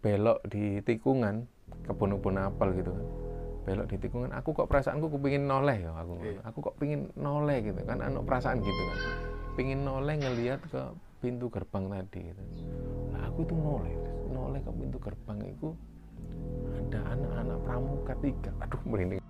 belok di tikungan kebun-kebun apel gitu kan. Belok di tikungan aku kok perasaanku kepingin noleh ya aku Iya. aku kok pingin noleh gitu kan anu perasaan gitu kan. Pingin noleh ngelihat ke pintu gerbang tadi gitu. Nah, aku itu noleh noleh ke pintu gerbang itu ada anak-anak pramuka tiga. Aduh merinding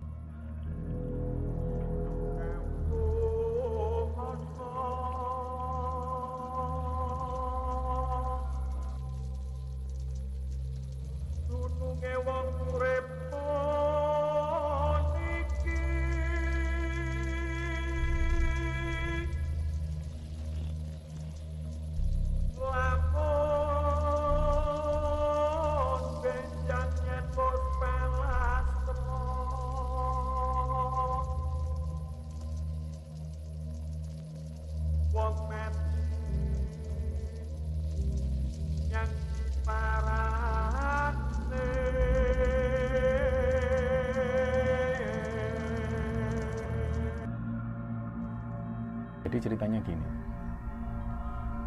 Jadi ceritanya gini.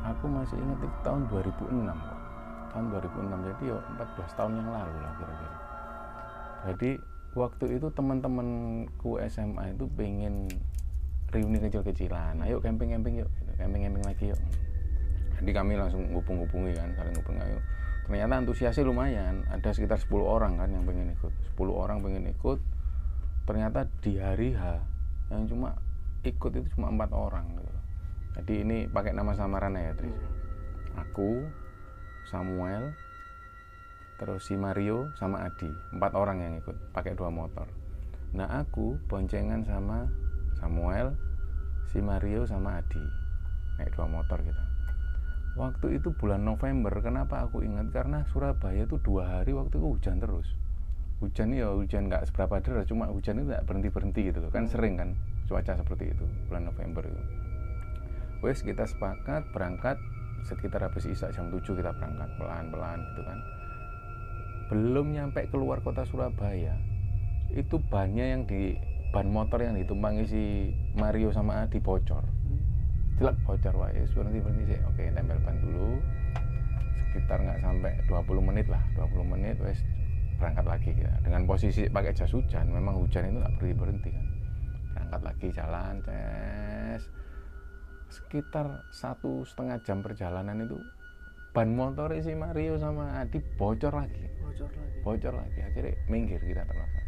Aku masih ingat itu tahun 2006 kok. Tahun 2006 jadi yo 14 tahun yang lalu lah kira-kira. Jadi waktu itu teman-temanku SMA itu pengen reuni kecil-kecilan. Ayo camping-camping yuk, gitu. camping-camping lagi yuk. Jadi kami langsung ngubung-ngubungi kan, saling ngubung ayo. Ternyata antusiasnya lumayan, ada sekitar 10 orang kan yang pengen ikut. 10 orang pengen ikut. Ternyata di hari H yang cuma ikut itu cuma empat orang gitu. Jadi ini pakai nama samaran ya, Tris. Aku, Samuel, terus si Mario sama Adi, empat orang yang ikut, pakai dua motor. Nah aku boncengan sama Samuel, si Mario sama Adi, naik dua motor kita. Waktu itu bulan November, kenapa aku ingat? Karena Surabaya itu dua hari waktu itu hujan terus. Hujan ya hujan nggak seberapa deras, cuma hujan itu nggak berhenti berhenti gitu loh. Kan sering kan cuaca seperti itu bulan November itu. Wes kita sepakat berangkat sekitar habis isak jam 7 kita berangkat pelan-pelan gitu kan. Belum nyampe keluar kota Surabaya, itu bannya yang di ban motor yang ditumpangi si Mario sama Adi bocor. Jelek bocor wae, berhenti berhenti sih. Oke, tempel ban dulu. Sekitar nggak sampai 20 menit lah, 20 menit wes berangkat lagi kita. Dengan posisi pakai jas hujan, memang hujan itu nggak berhenti berhenti kan. Berangkat lagi jalan, ces. Sekitar satu setengah jam perjalanan itu ban motor si Mario sama Adi bocor lagi. Bocor lagi. Bocor lagi. Akhirnya minggir kita terpaksa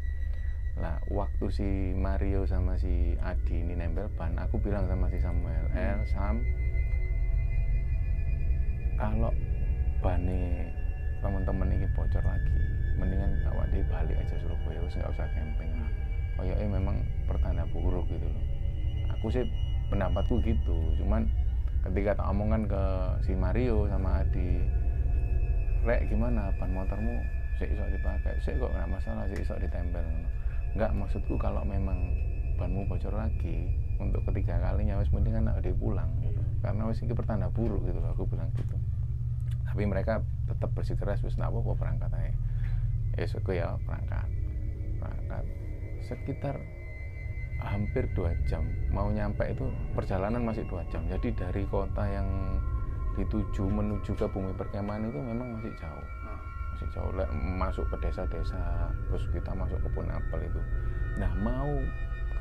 lah waktu si Mario sama si Adi ini nempel ban aku bilang sama si Samuel El Sam kalau bane teman-teman ini bocor lagi mendingan awak dia balik aja Surabaya wis nggak usah camping lah kayaknya memang pertanda buruk gitu loh. Aku sih pendapatku gitu cuman ketika tak omongan ke si Mario sama Adi rek gimana? Ban motormu sih iso dipakai? Sih kok nggak masalah sih iso ditempel. Nggak maksudku kalau memang banmu bocor lagi untuk ketiga kalinya wis mendingan nak dia pulang gitu. Karena wis ini pertanda buruk gitu aku bilang gitu. Tapi mereka tetap bersikeras wis nak apa berangkat aja. Esok ya berangkat. Berangkat sekitar hampir dua jam. Mau nyampe itu perjalanan masih dua jam. Jadi dari kota yang dituju menuju ke bumi perkemahan itu memang masih jauh. Masih jauh. Masuk ke desa-desa terus kita masuk kebun apel itu. Nah mau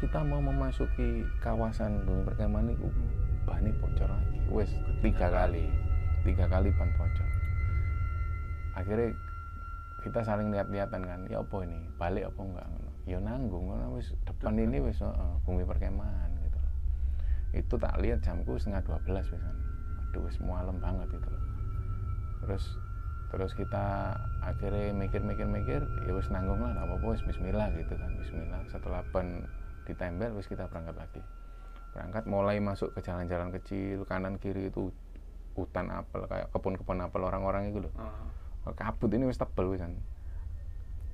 kita mau memasuki kawasan bumi perkemahan itu ban ini bocor lagi. Wes tiga kali. tiga kali ban bocor. Akhirnya kita saling lihat-lihatan kan ya apa ini? Balik apa enggak. Ya nanggung karena wis depan ini wis heeh, bumi perkemahan gitu loh. Itu tak lihat jamku setengah 12 wisan aduh wis malam banget itu loh. Terus terus kita akhirnya mikir-mikir-mikir ya wis nanggung lah apa apa wis bismillah gitu kan bismillah. Setelah ban ditempel wis kita berangkat lagi. Berangkat mulai masuk ke jalan-jalan kecil kanan kiri itu hutan apel kayak kebun-kebun apel orang-orang itu loh. Ah, kabut ini wis tebel wisan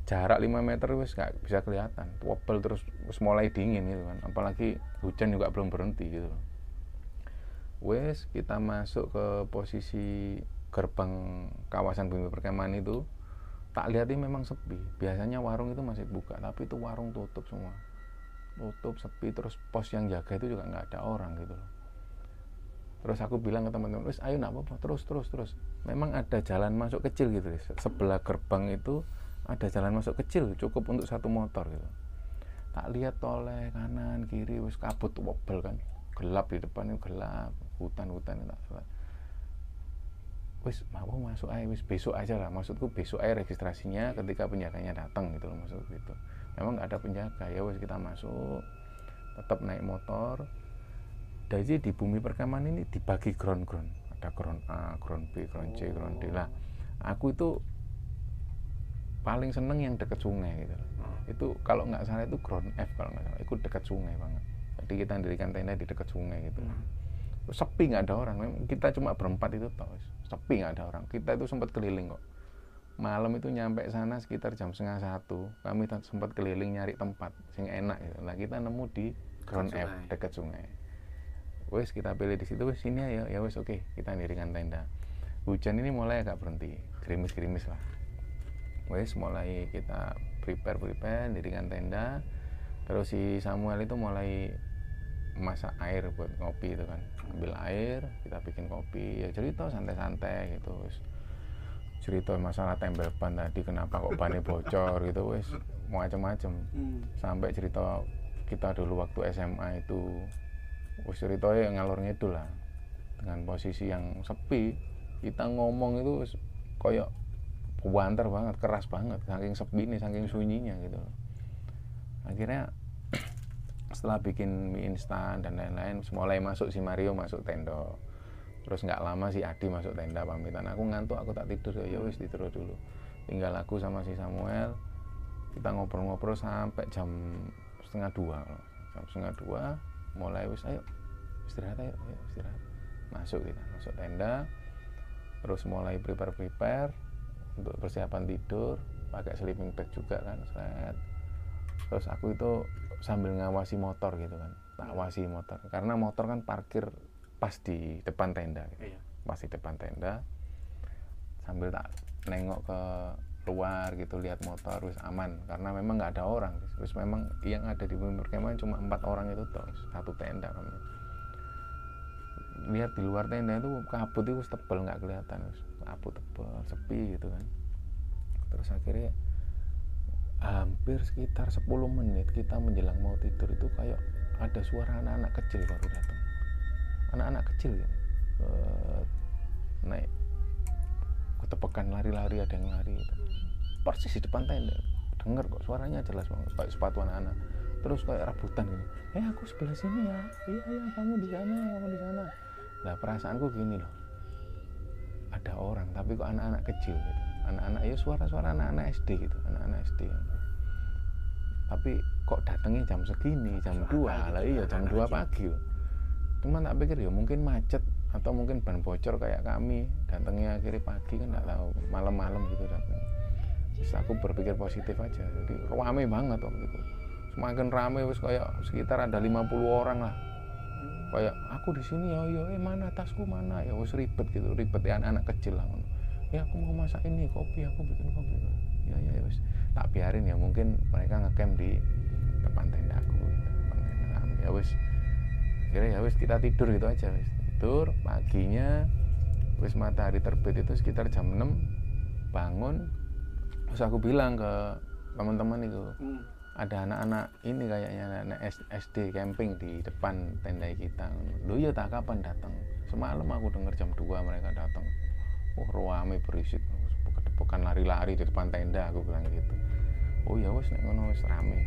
jarak 5 meter wis gak bisa kelihatan. Tebel terus wis mulai dingin gitu kan. Apalagi hujan juga belum berhenti gitu. Wes kita masuk ke posisi gerbang kawasan bumi perkemahan itu tak lihat ini memang sepi. Biasanya warung itu masih buka tapi itu warung tutup semua. Tutup sepi terus pos yang jaga itu juga nggak ada orang gitu loh. Terus aku bilang ke teman-teman wis ayo nak apa terus terus terus. Memang ada jalan masuk kecil gitu sebelah gerbang itu ada jalan masuk kecil cukup untuk satu motor gitu. Tak lihat toleh kanan kiri wis kabut wobel kan. Gelap di depan itu gelap. Hutan-hutan tak lihat. wis mau masuk aja wis besok aja lah. Maksudku besok aja registrasinya ketika penjaganya datang gitu loh maksud gitu. Memang nggak ada penjaga. Ya wis kita masuk tetap naik motor. Jadi di bumi perkemahan ini dibagi ground-ground. Ada ground A, ground B, ground C, ground D. Lah aku itu paling seneng yang deket sungai gitu loh. itu kalau nggak salah itu ground F kalau nggak salah. Itu dekat sungai banget. Jadi kita dirikan tenda di dekat sungai gitu. Sepi nggak ada orang. Memang kita cuma berempat itu tau sepi nggak ada orang. Kita itu sempat keliling kok. Malam itu nyampe sana sekitar jam setengah satu. Kami sempat keliling nyari tempat sing enak gitu. lah kita nemu di ground F dekat sungai. Wes kita pilih di situ. Wes sini ya ya wes oke. Kita dirikan tenda. Hujan ini mulai agak berhenti. Gerimis-gerimis lah wes mulai kita prepare prepare dirikan tenda. Terus si Samuel itu mulai masak air buat ngopi itu kan. Ambil air kita bikin kopi ya cerita santai-santai gitu wes. Cerita masalah tempel ban tadi kenapa kok bannya bocor gitu wes. Macam-macam Hmm. sampai cerita kita dulu waktu SMA itu wis ceritanya ngalor ngidul lah. Dengan posisi yang sepi kita ngomong itu koyok buanter banget keras banget saking sepi nih saking sunyinya gitu akhirnya setelah bikin mie instan dan lain-lain mulai masuk si Mario masuk tenda. Terus nggak lama si Adi masuk tenda pamitan. Aku ngantuk aku tak tidur. Ya wis tidur dulu. Tinggal aku sama si Samuel kita ngobrol-ngobrol sampai jam setengah dua jam setengah dua mulai wis ayo istirahat ayo, ayo istirahat. Masuk kita masuk tenda. Terus mulai prepare prepare untuk persiapan tidur pakai sleeping bag juga kan set. terus aku itu sambil ngawasi motor gitu kan tak awasi motor. Karena motor kan parkir pas di depan tenda gitu. Iya. pas di depan tenda sambil tak nengok ke luar gitu lihat motor wis aman. Karena memang nggak ada orang wis. Memang yang ada di perkemahan cuma empat orang itu toh satu tenda kan lihat di luar tenda itu kabut itu tebel nggak kelihatan wis kabut tebel sepi gitu kan. Terus akhirnya hampir sekitar 10 menit kita menjelang mau tidur itu kayak ada suara anak-anak kecil baru datang. Anak-anak kecil ya Eh, naik. Ketepekan lari-lari ada yang lari gitu. persis di depan tenda denger kok suaranya jelas banget kayak sepatu anak-anak. Terus kayak rebutan gitu eh aku sebelah sini ya. Iya iya kamu di sana kamu di sana. Nah perasaanku gini loh ada orang tapi kok anak-anak kecil gitu. Anak-anak ya suara-suara anak-anak SD gitu anak-anak SD tapi kok datangnya jam segini jam 2 lah iya jam 2 pagi loh. Cuman tak pikir ya mungkin macet atau mungkin ban bocor kayak kami datangnya akhirnya pagi kan nggak tahu malam-malam gitu datang. Terus aku berpikir positif aja jadi rame banget waktu itu. Semakin rame wis kayak sekitar ada 50 orang lah kayak aku di sini ya ya eh mana tasku mana? Ya wis ribet gitu ribet ya anak-anak kecil lah ya aku mau masak ini kopi aku bikin kopi. Ya ya ya wis. Tak biarin ya mungkin mereka ngecamp di depan tenda aku gitu. depan tenda ya wis. Akhirnya ya wis kita tidur gitu aja wis. Tidur paginya wis matahari terbit itu sekitar jam 6 bangun. Terus aku bilang ke teman-teman itu Hmm. Ada anak-anak ini kayaknya anak SD camping di depan tenda kita. Lu ya tak kapan datang? Semalam aku dengar jam 2 mereka datang. Oh rame berisik. Kedepokan lari-lari di depan tenda aku bilang gitu. Oh ya wes nek ngono wis rame.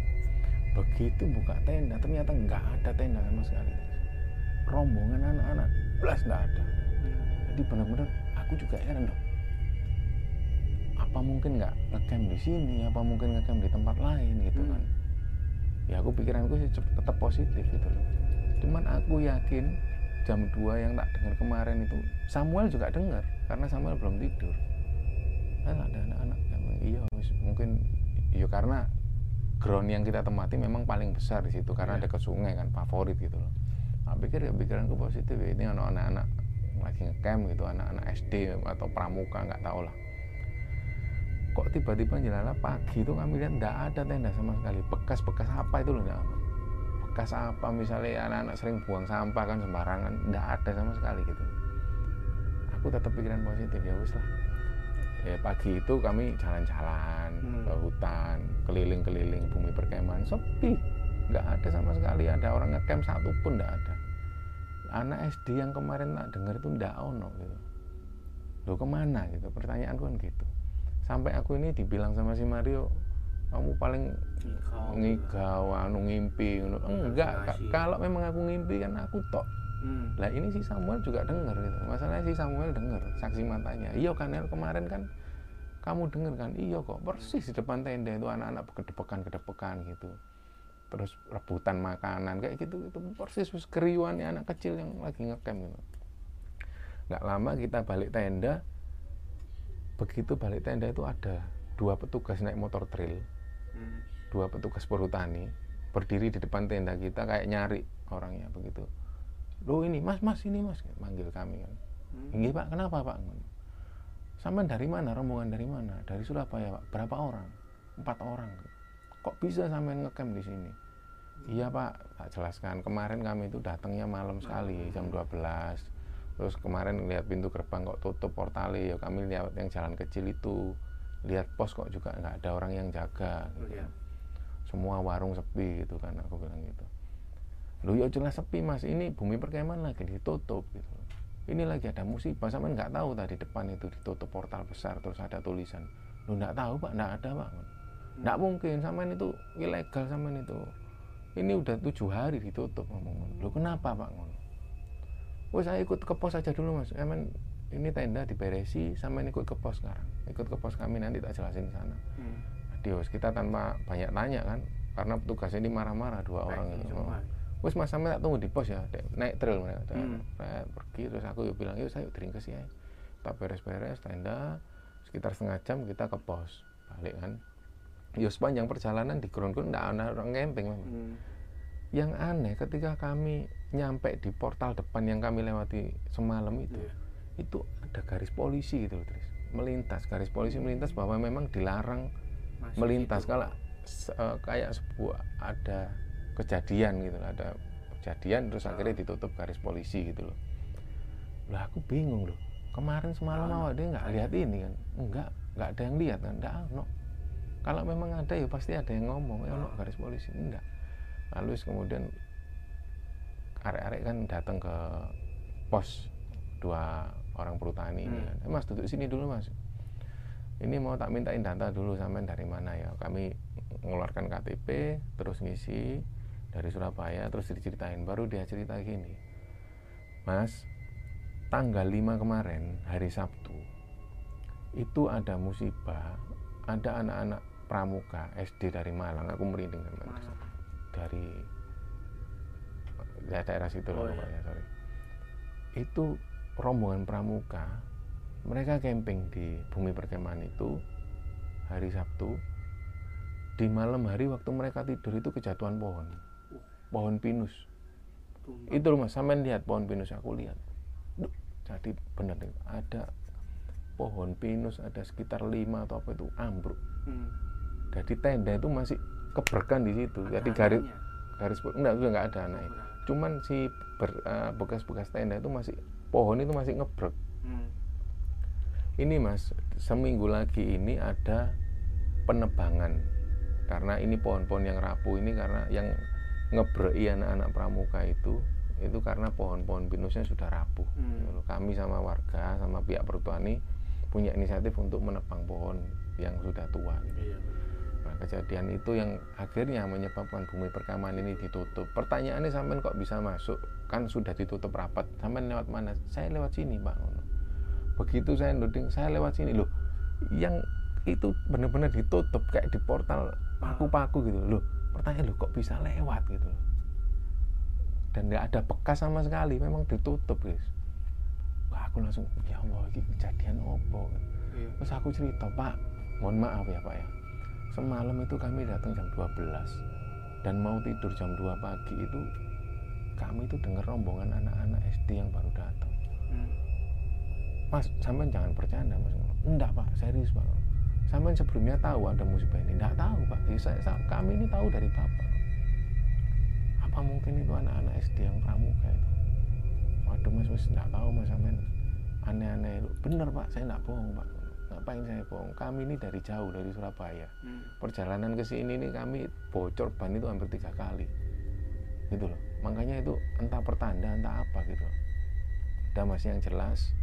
Begitu buka tenda ternyata nggak ada tenda sama sekali. Rombongan anak-anak belas nggak ada. Jadi benar-benar aku juga heran dong apa mungkin nggak ngecamp di sini? Apa mungkin ngecamp di tempat lain gitu Hmm. kan? Ya aku pikiranku sih tetap positif gitu loh. Cuman aku yakin jam 2 yang tak dengar kemarin itu Samuel juga dengar karena Samuel belum tidur. Kan ada anak-anak iya mungkin ya karena ground yang kita tempati memang paling besar di situ karena Iya. ada ke sungai kan favorit gitu loh. Aku pikir ya pikiranku positif ya ini anak-anak lagi ngecamp gitu anak-anak SD atau pramuka nggak tahu lah kok tiba-tiba jelala pagi itu kami lihat nggak ada tenda sama sekali. Bekas-bekas apa itu loh ada. bekas apa? Misalnya anak-anak sering buang sampah kan sembarangan nggak ada sama sekali gitu. Aku tetap pikiran positif ya wis lah. Ya pagi itu kami jalan-jalan Hmm. ke hutan keliling-keliling bumi perkemahan sepi. Nggak ada sama sekali ada orang ngecamp satu pun nggak ada. Anak SD yang kemarin tak dengar itu nggak ono gitu. Lo ke mana gitu? Pertanyaan kan gitu sampai aku ini dibilang sama si Mario kamu paling ngigau. anu ngimpi ngono. enggak kalau memang aku ngimpi kan aku tok. Hmm. lah ini si Samuel juga dengar gitu. Masalahnya si Samuel dengar saksi matanya. Iya kan El, kemarin kan kamu dengar kan? Iya kok. Persis di depan tenda itu anak-anak kedepekan kedepekan gitu. Terus rebutan makanan. Kayak gitu itu persis wis keriuannya anak kecil yang lagi ngecamp gitu. Nggak lama kita balik tenda begitu balik tenda itu ada dua petugas naik motor trail Hmm. dua petugas perhutani berdiri di depan tenda kita kayak nyari orangnya begitu. Lo ini mas mas ini mas manggil kami kan. Hmm. ini pak kenapa pak? Sampai dari mana? Rombongan dari mana? Dari Surabaya pak. Berapa orang? Empat orang. Kok bisa sampai ngecamp di sini? Iya pak. Tak jelaskan. Kemarin kami itu datangnya malam sekali jam 12 terus kemarin lihat pintu gerbang kok tutup portalnya ya kami lihat yang jalan kecil itu. Lihat pos kok juga nggak ada orang yang jaga gitu. Iya. semua warung sepi gitu kan aku bilang gitu. Lu ya jelas sepi mas. Ini bumi perkemahan lagi ditutup gitu. Ini lagi ada musibah. Sama nggak tahu tadi depan itu ditutup portal besar terus ada tulisan. Lu nggak tahu pak. Nggak ada pak. Nggak mungkin. Sama itu ilegal sama itu. Ini udah tujuh hari ditutup ngomong. Lu kenapa pak? ngono Wes saya ikut ke pos aja dulu mas Emang ini tenda diberesi sama ikut ke pos sekarang ikut ke pos kami nanti tak jelasin di sana Hmm. Adios kita tanpa banyak tanya kan karena petugas ini marah-marah dua orang Baik, itu semua. Wes mas sampai tak tunggu di pos ya Dek, naik trail mereka Hmm. Pergi terus aku yuk bilang yuk saya yuk dringkes ya kita beres-beres tenda sekitar setengah jam kita ke pos balik kan Yo sepanjang perjalanan di ground-ground nggak ada orang camping memang. Hmm. Yang aneh ketika kami nyampe di portal depan yang kami lewati semalam itu, Iya. itu ada garis polisi gitu loh, Tris. Melintas garis polisi melintas bahwa memang dilarang Masih melintas. situ. kalau se- kayak sebuah ada kejadian gitu loh, ada kejadian terus akhirnya ditutup garis polisi gitu loh. Lah aku bingung loh. Kemarin semalam Nggak awak dia nggak lihat ini kan? Enggak nggak ada yang lihat kan? Enggak ono kalau memang ada ya pasti ada yang ngomong ya ono Oh. garis polisi. Enggak lalu kemudian arek-arek kan datang ke pos dua orang perhutani ini Hmm. kan. "Eh, mas duduk sini dulu mas. Ini mau tak mintain data dulu sampai dari mana ya? Kami mengeluarkan KTP terus ngisi dari Surabaya terus diceritain baru dia cerita gini mas tanggal 5 kemarin hari Sabtu itu ada musibah ada anak-anak pramuka SD dari Malang. Aku merinding kan daerah situ Oh, lah iya. sorry. Itu rombongan pramuka mereka camping di bumi perkemahan itu hari Sabtu. Di malam hari waktu mereka tidur itu kejatuhan pohon. Pohon pinus. Tumbang. itu loh mas sampean lihat pohon pinus aku lihat. Duh, jadi benar nih, ada pohon pinus ada sekitar lima atau apa itu ambruk. Hmm. jadi tenda itu masih keberkan di situ. Ada jadi garis garis enggak sudah nggak ada anaknya Kurang. Cuman si eh, bekas-bekas tenda itu masih pohon itu masih ngebrek Hmm. ini mas seminggu lagi ini ada penebangan karena ini pohon-pohon yang rapuh ini karena yang ngebrei anak-anak pramuka itu itu karena pohon-pohon pinusnya sudah rapuh Hmm. Gitu kami sama warga sama pihak perhutani punya inisiatif untuk menebang pohon yang sudah tua gitu. Iya. Kejadian itu yang akhirnya menyebabkan bumi perkemahan ini ditutup. Pertanyaannya sampean kok bisa masuk? Kan sudah ditutup rapat. Sampean lewat mana? Saya lewat sini, Pak. Begitu saya nuding, saya lewat sini loh. Yang itu benar-benar ditutup kayak di portal paku-paku gitu loh. Pertanyaan loh kok bisa lewat gitu loh. Dan nggak ada bekas sama sekali, memang ditutup, guys. Wah, aku langsung ya Allah, ini kejadian opo? Iya. Terus aku cerita, Pak, mohon maaf ya Pak ya. Semalam itu kami datang jam 12 dan mau tidur jam 2 pagi itu kami itu dengar rombongan anak-anak SD yang baru datang. Hmm. Mas, sampean jangan bercanda Mas. Enggak Pak, serius Pak. Sampean sebelumnya tahu ada musibah ini? Enggak tahu Pak. Ya, saya, kami ini tahu dari Bapak. Apa mungkin itu anak-anak SD yang pramuka itu waduh mas mas nggak tahu mas sampean aneh-aneh itu bener pak saya nggak bohong pak ngapain saya bohong? Kami ini dari jauh dari Surabaya. Hmm. perjalanan ke sini ini kami bocor ban itu hampir tiga kali. Gitu loh. Makanya itu entah pertanda entah apa gitu. Udah mas yang jelas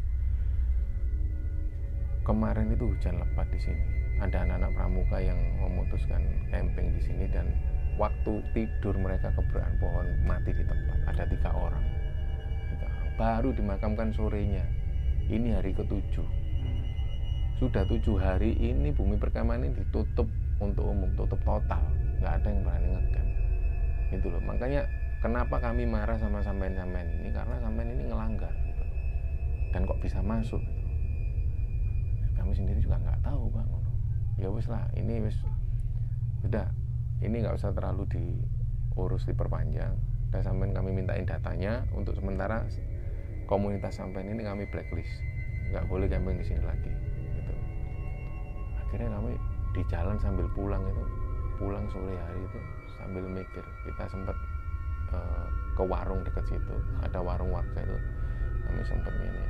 kemarin itu hujan lebat di sini. Ada anak-anak pramuka yang memutuskan camping di sini dan waktu tidur mereka keberan pohon mati di tempat. Ada tiga orang. Tiga orang. baru dimakamkan sorenya. Ini hari ketujuh sudah tujuh hari ini bumi perkemahan ini ditutup untuk umum tutup total. Nggak ada yang berani ngecamp. Gitu loh. Makanya kenapa kami marah sama sampean-sampean ini? Karena sampean ini ngelanggar gitu dan kok bisa masuk gitu. kami sendiri juga nggak tahu bang. Ya wes lah ini wes udah ini nggak usah terlalu diurus diperpanjang. Dan sampean kami mintain datanya untuk sementara komunitas sampean ini kami blacklist. Nggak boleh camping di sini lagi akhirnya kami di jalan sambil pulang itu pulang sore hari itu sambil mikir. Kita sempat eh, ke warung dekat situ ada warung warga itu. Kami sempat ini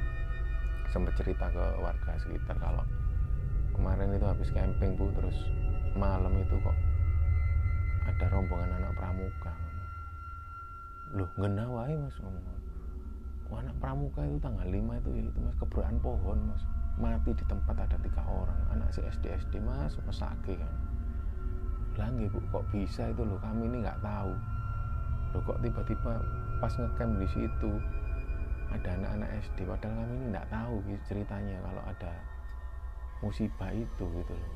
sempat cerita ke warga sekitar kalau kemarin itu habis camping bu terus malam itu kok ada rombongan anak pramuka. Loh ngena wae mas ngomong. Anak pramuka itu tanggal 5 itu itu mas keberan pohon mas mati di tempat ada tiga orang. Anak si SD SD mas mesake kan. Lah nggih, bu kok bisa itu? Loh kami ini nggak tahu. Loh kok tiba-tiba pas ngecamp di situ ada anak-anak SD padahal kami ini nggak tahu gitu ceritanya kalau ada musibah itu gitu loh.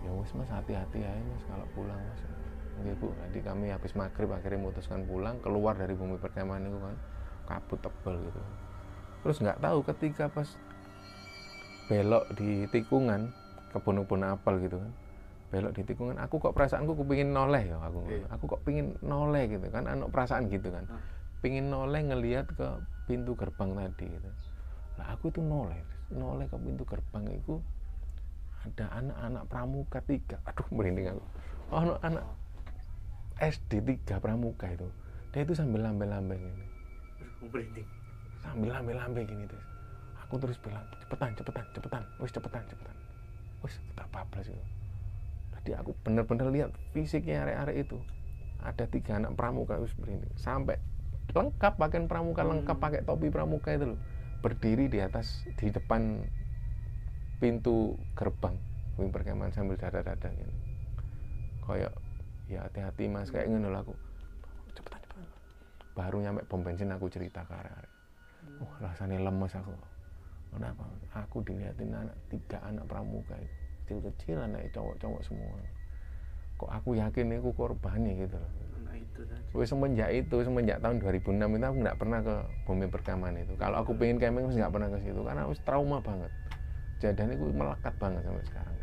Ya wes mas hati-hati aja mas kalau pulang mas. Oke bu, nanti kami habis maghrib akhirnya memutuskan pulang keluar dari bumi perkemahan itu kan. Kabut tebal gitu. Terus nggak tahu ketika pas belok di tikungan kebun-kebun apel gitu kan. Belok di tikungan aku kok perasaanku kepingin noleh ya aku. Iya. aku kok pingin noleh gitu kan anu perasaan gitu kan. Pingin noleh ngelihat ke pintu gerbang tadi gitu. Lah aku itu noleh noleh ke pintu gerbang itu ada anak-anak pramuka tiga. Aduh merinding aku. Oh anak, anak SD tiga pramuka itu. Dia itu sambil lambe-lambe gini. Merinding. sambil lambe-lambe gini terus aku terus bilang cepetan cepetan cepetan. Wis cepetan cepetan. Wis tak bablas itu. Tadi aku bener-bener lihat fisiknya arek-arek itu. Ada tiga anak pramuka wis begini sampai lengkap pakaian pramuka lengkap pakai topi pramuka itu loh. Berdiri di atas di depan pintu gerbang wing perkemahan sambil dada-dada gitu kayak ya hati-hati mas. Kayak ngono aku. Cepetan cepetan. Baru nyampe pom bensin aku cerita ke arek-arek. Wah rasanya lemes aku kenapa aku dilihatin anak tiga anak pramuka kecil-kecil anak cowok-cowok semua. Kok aku yakin aku korbannya gitu loh. Nah itu. Wih, semenjak itu semenjak tahun 2006 itu aku nggak pernah ke bumi perkemahan itu. Kalau aku pengen camping mesti nggak pernah ke situ. Karena aku trauma banget. Kejadian itu melekat banget sampai sekarang